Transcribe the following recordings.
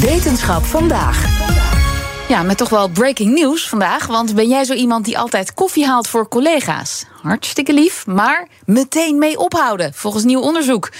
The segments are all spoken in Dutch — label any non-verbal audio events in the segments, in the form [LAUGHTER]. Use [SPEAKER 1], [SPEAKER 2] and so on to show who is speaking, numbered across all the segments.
[SPEAKER 1] Wetenschap vandaag. Ja, met toch wel breaking news vandaag. Want ben jij zo iemand die altijd koffie haalt voor collega's? Hartstikke lief, maar meteen mee ophouden, volgens nieuw onderzoek.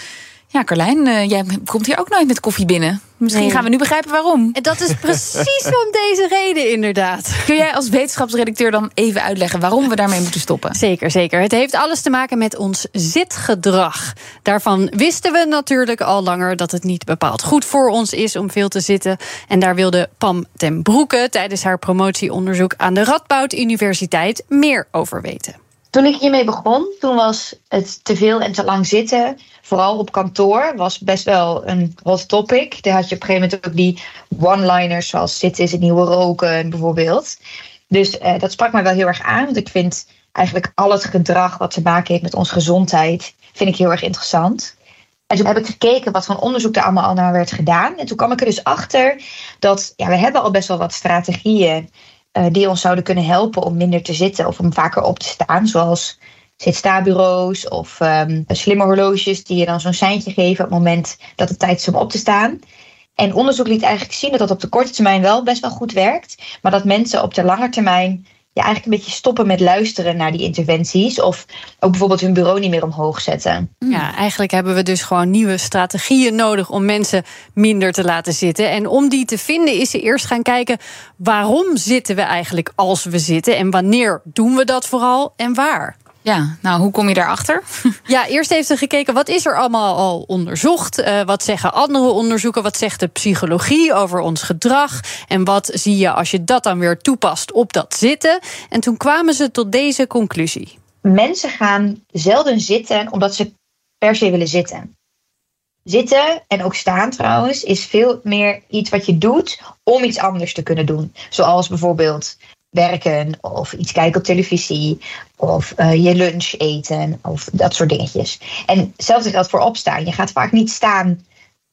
[SPEAKER 1] Ja, Carlijn, uh, jij komt hier ook nooit met koffie binnen. Misschien
[SPEAKER 2] Nee.
[SPEAKER 1] gaan we nu begrijpen waarom.
[SPEAKER 2] En dat is precies [LAUGHS] om deze reden, inderdaad.
[SPEAKER 1] Kun jij als wetenschapsredacteur dan even uitleggen waarom we daarmee moeten stoppen?
[SPEAKER 2] Zeker, zeker. Het heeft alles te maken met ons zitgedrag. Daarvan wisten we natuurlijk al langer dat het niet bepaald goed voor ons is om veel te zitten. En daar wilde Pam ten Broeke tijdens haar promotieonderzoek aan de Radboud Universiteit meer over weten.
[SPEAKER 3] Toen ik hiermee begon, toen was het te veel en te lang zitten. Vooral op kantoor was best wel een hot topic. Daar had je op een gegeven moment ook die one-liners zoals zitten is het nieuwe roken bijvoorbeeld. Dus eh, dat sprak mij wel heel erg aan. Want ik vind eigenlijk al het gedrag wat te maken heeft met onze gezondheid, vind ik heel erg interessant. En toen heb ik gekeken wat voor onderzoek er allemaal al naar werd gedaan. En toen kwam ik er dus achter dat ja, we hebben al best wel wat strategieën die ons zouden kunnen helpen om minder te zitten of om vaker op te staan. Zoals zit-sta-bureaus of ehm, slimme horloges die je dan zo'n seintje geven op het moment dat het tijd is om op te staan. En onderzoek liet eigenlijk zien dat dat op de korte termijn wel best wel goed werkt. Maar dat mensen op de lange termijn ja, eigenlijk een beetje stoppen met luisteren naar die interventies. Of ook bijvoorbeeld hun bureau niet meer omhoog zetten.
[SPEAKER 2] Ja, eigenlijk hebben we dus gewoon nieuwe strategieën nodig om mensen minder te laten zitten. En om die te vinden is ze eerst gaan kijken waarom zitten we eigenlijk als we zitten en wanneer doen we dat vooral en waar.
[SPEAKER 1] Ja, nou, hoe kom je daarachter? [LAUGHS]
[SPEAKER 2] Ja, eerst heeft ze gekeken wat is er allemaal al onderzocht. Uh, wat zeggen andere onderzoeken? Wat zegt de psychologie over ons gedrag? En wat zie je als je dat dan weer toepast op dat zitten? En toen kwamen ze tot deze conclusie.
[SPEAKER 3] Mensen gaan zelden zitten omdat ze per se willen zitten. Zitten en ook staan trouwens is veel meer iets wat je doet om iets anders te kunnen doen. Zoals bijvoorbeeld werken of iets kijken op televisie of uh, je lunch eten of dat soort dingetjes. En hetzelfde geldt voor opstaan. Je gaat vaak niet staan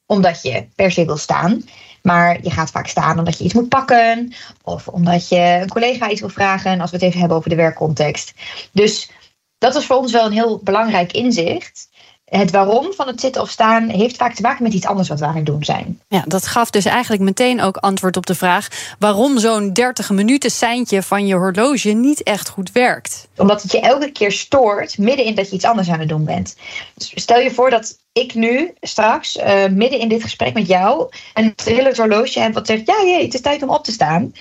[SPEAKER 3] omdat je per se wil staan, maar je gaat vaak staan omdat je iets moet pakken of omdat je een collega iets wil vragen als we het even hebben over de werkcontext. Dus dat is voor ons wel een heel belangrijk inzicht het waarom van het zitten of staan heeft vaak te maken met iets anders wat we aan het doen zijn.
[SPEAKER 2] Ja, dat gaf dus eigenlijk meteen ook antwoord op de vraag waarom zo'n 30 minuten seintje van je horloge niet echt goed werkt.
[SPEAKER 3] Omdat het je elke keer stoort midden in dat je iets anders aan het doen bent. Dus stel je voor dat ik nu straks uh, midden in dit gesprek met jou een trillend horloge heb wat zegt: ja, jee, het is tijd om op te staan.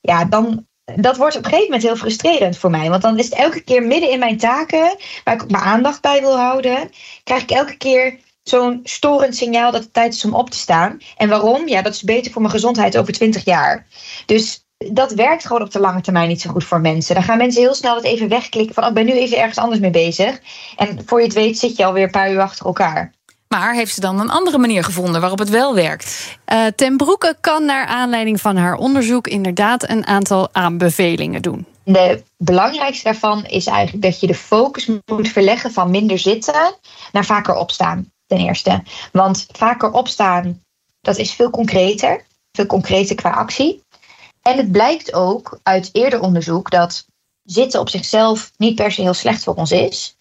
[SPEAKER 3] Ja, dan dat wordt op een gegeven moment heel frustrerend voor mij. Want dan is het elke keer midden in mijn taken, waar ik ook mijn aandacht bij wil houden, krijg ik elke keer zo'n storend signaal dat het tijd is om op te staan. En waarom? Ja, dat is beter voor mijn gezondheid over 20 jaar. Dus dat werkt gewoon op de lange termijn niet zo goed voor mensen. Dan gaan mensen heel snel het even wegklikken van, oh, ik ben nu even ergens anders mee bezig. En voor je het weet zit je alweer een paar uur achter elkaar.
[SPEAKER 1] Maar heeft ze dan een andere manier gevonden waarop het wel werkt?
[SPEAKER 2] Uh, Ten Broeke kan naar aanleiding van haar onderzoek inderdaad een aantal aanbevelingen doen.
[SPEAKER 3] De belangrijkste daarvan is eigenlijk dat je de focus moet verleggen van minder zitten naar vaker opstaan. Ten eerste. Want vaker opstaan, dat is veel concreter. Veel concreter qua actie. En het blijkt ook uit eerder onderzoek dat zitten op zichzelf niet per se heel slecht voor ons is.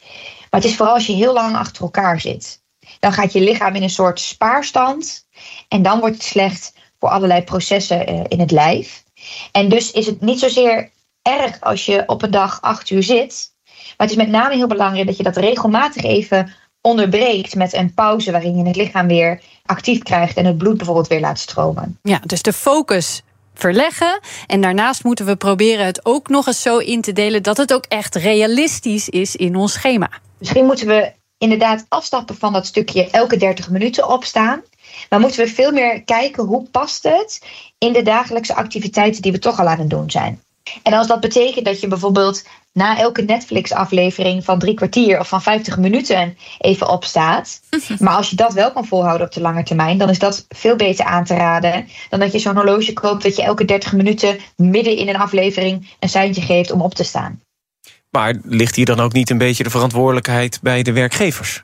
[SPEAKER 3] Maar het is vooral als je heel lang achter elkaar zit. Dan gaat je lichaam in een soort spaarstand. En dan wordt het slecht voor allerlei processen in het lijf. En dus is het niet zozeer erg als je op een dag acht uur zit. Maar het is met name heel belangrijk dat je dat regelmatig even onderbreekt met een pauze waarin je het lichaam weer actief krijgt en het bloed bijvoorbeeld weer laat stromen.
[SPEAKER 2] Ja, dus de focus verleggen. En daarnaast moeten we proberen het ook nog eens zo in te delen dat het ook echt realistisch is in ons schema.
[SPEAKER 3] Misschien moeten we inderdaad afstappen van dat stukje elke 30 minuten opstaan. Maar moeten we veel meer kijken hoe past het in de dagelijkse activiteiten die we toch al aan het doen zijn. En als dat betekent dat je bijvoorbeeld na elke Netflix-aflevering van drie kwartier of van 50 minuten even opstaat. Maar als je dat wel kan volhouden op de lange termijn, dan is dat veel beter aan te raden dan dat je zo'n horloge koopt dat je elke 30 minuten midden in een aflevering een seintje geeft om op te staan.
[SPEAKER 4] Maar ligt hier dan ook niet een beetje de verantwoordelijkheid bij de werkgevers?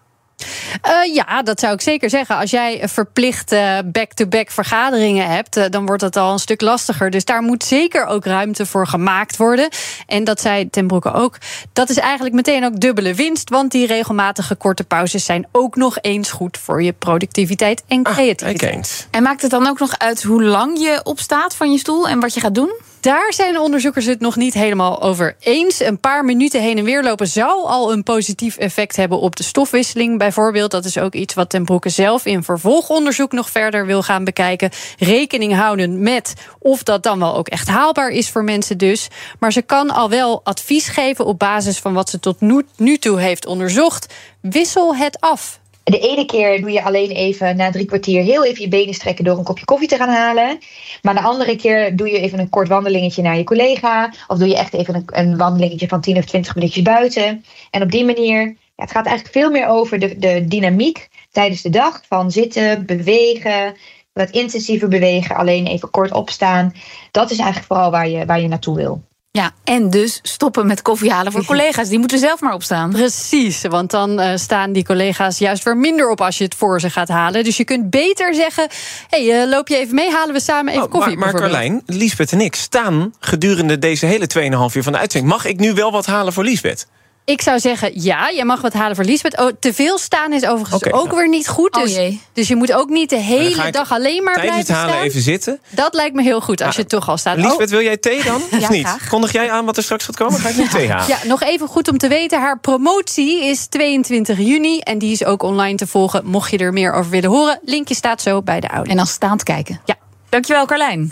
[SPEAKER 2] Uh, ja, dat zou ik zeker zeggen. Als jij verplicht back-to-back vergaderingen hebt, uh, dan wordt het al een stuk lastiger. Dus daar moet zeker ook ruimte voor gemaakt worden. En dat zei Ten Broeke ook. Dat is eigenlijk meteen ook dubbele winst. Want die regelmatige korte pauzes zijn ook nog eens goed voor je productiviteit en
[SPEAKER 4] Ah,
[SPEAKER 2] creativiteit.
[SPEAKER 1] En maakt het dan ook nog uit hoe lang je opstaat van je stoel en wat je gaat doen?
[SPEAKER 2] Daar zijn onderzoekers het nog niet helemaal over eens. Een paar minuten heen en weer lopen zou al een positief effect hebben op de stofwisseling. Bijvoorbeeld, dat is ook iets wat Ten Broeke zelf in vervolgonderzoek nog verder wil gaan bekijken. Rekening houden met of dat dan wel ook echt haalbaar is voor mensen dus. Maar ze kan al wel advies geven op basis van wat ze tot nu toe heeft onderzocht. Wissel het af.
[SPEAKER 3] De ene keer doe je alleen even na drie kwartier heel even je benen strekken door een kopje koffie te gaan halen. Maar de andere keer doe je even een kort wandelingetje naar je collega. Of doe je echt even een, een wandelingetje van 10 of 20 minuutjes buiten. En op die manier, ja, het gaat eigenlijk veel meer over de, de dynamiek tijdens de dag. Van zitten, bewegen, wat intensiever bewegen, alleen even kort opstaan. Dat is eigenlijk vooral waar je, waar je naartoe wil.
[SPEAKER 1] Ja, en dus stoppen met koffie halen voor [LAUGHS] collega's. Die moeten zelf maar opstaan.
[SPEAKER 2] Precies, want dan uh, staan die collega's juist weer minder op als je het voor ze gaat halen. Dus je kunt beter zeggen: hey, uh, loop je even mee, halen we samen even
[SPEAKER 4] oh,
[SPEAKER 2] koffie.
[SPEAKER 4] Maar, maar Carlijn, Liesbeth en ik staan gedurende deze hele 2,5 uur van de uitzending. Mag ik nu wel wat halen voor Liesbeth?
[SPEAKER 2] Ik zou zeggen, ja, je mag wat halen voor Liesbeth. Oh, te veel staan is overigens ook
[SPEAKER 4] nou.
[SPEAKER 2] weer niet goed.
[SPEAKER 1] Oh
[SPEAKER 2] Dus,
[SPEAKER 1] jee.
[SPEAKER 2] dus je moet ook niet de hele dag alleen maar blijven
[SPEAKER 4] halen
[SPEAKER 2] staan.
[SPEAKER 4] even zitten.
[SPEAKER 2] Dat lijkt me heel goed als
[SPEAKER 4] Ah,
[SPEAKER 2] je toch al staat.
[SPEAKER 4] Liesbeth,
[SPEAKER 2] Oh,
[SPEAKER 4] wil jij thee dan? [LAUGHS] Of
[SPEAKER 1] Ja,
[SPEAKER 4] niet?
[SPEAKER 1] graag.
[SPEAKER 4] Kondig jij aan wat er straks gaat komen? Ga ik nu thee halen?
[SPEAKER 2] ja, nog even goed om te weten. Haar promotie is 22 juni. En die is ook online te volgen. Mocht je er meer over willen horen. Linkje staat zo bij de audio.
[SPEAKER 1] En dan staand kijken.
[SPEAKER 2] Ja.
[SPEAKER 1] Dankjewel, Carlijn.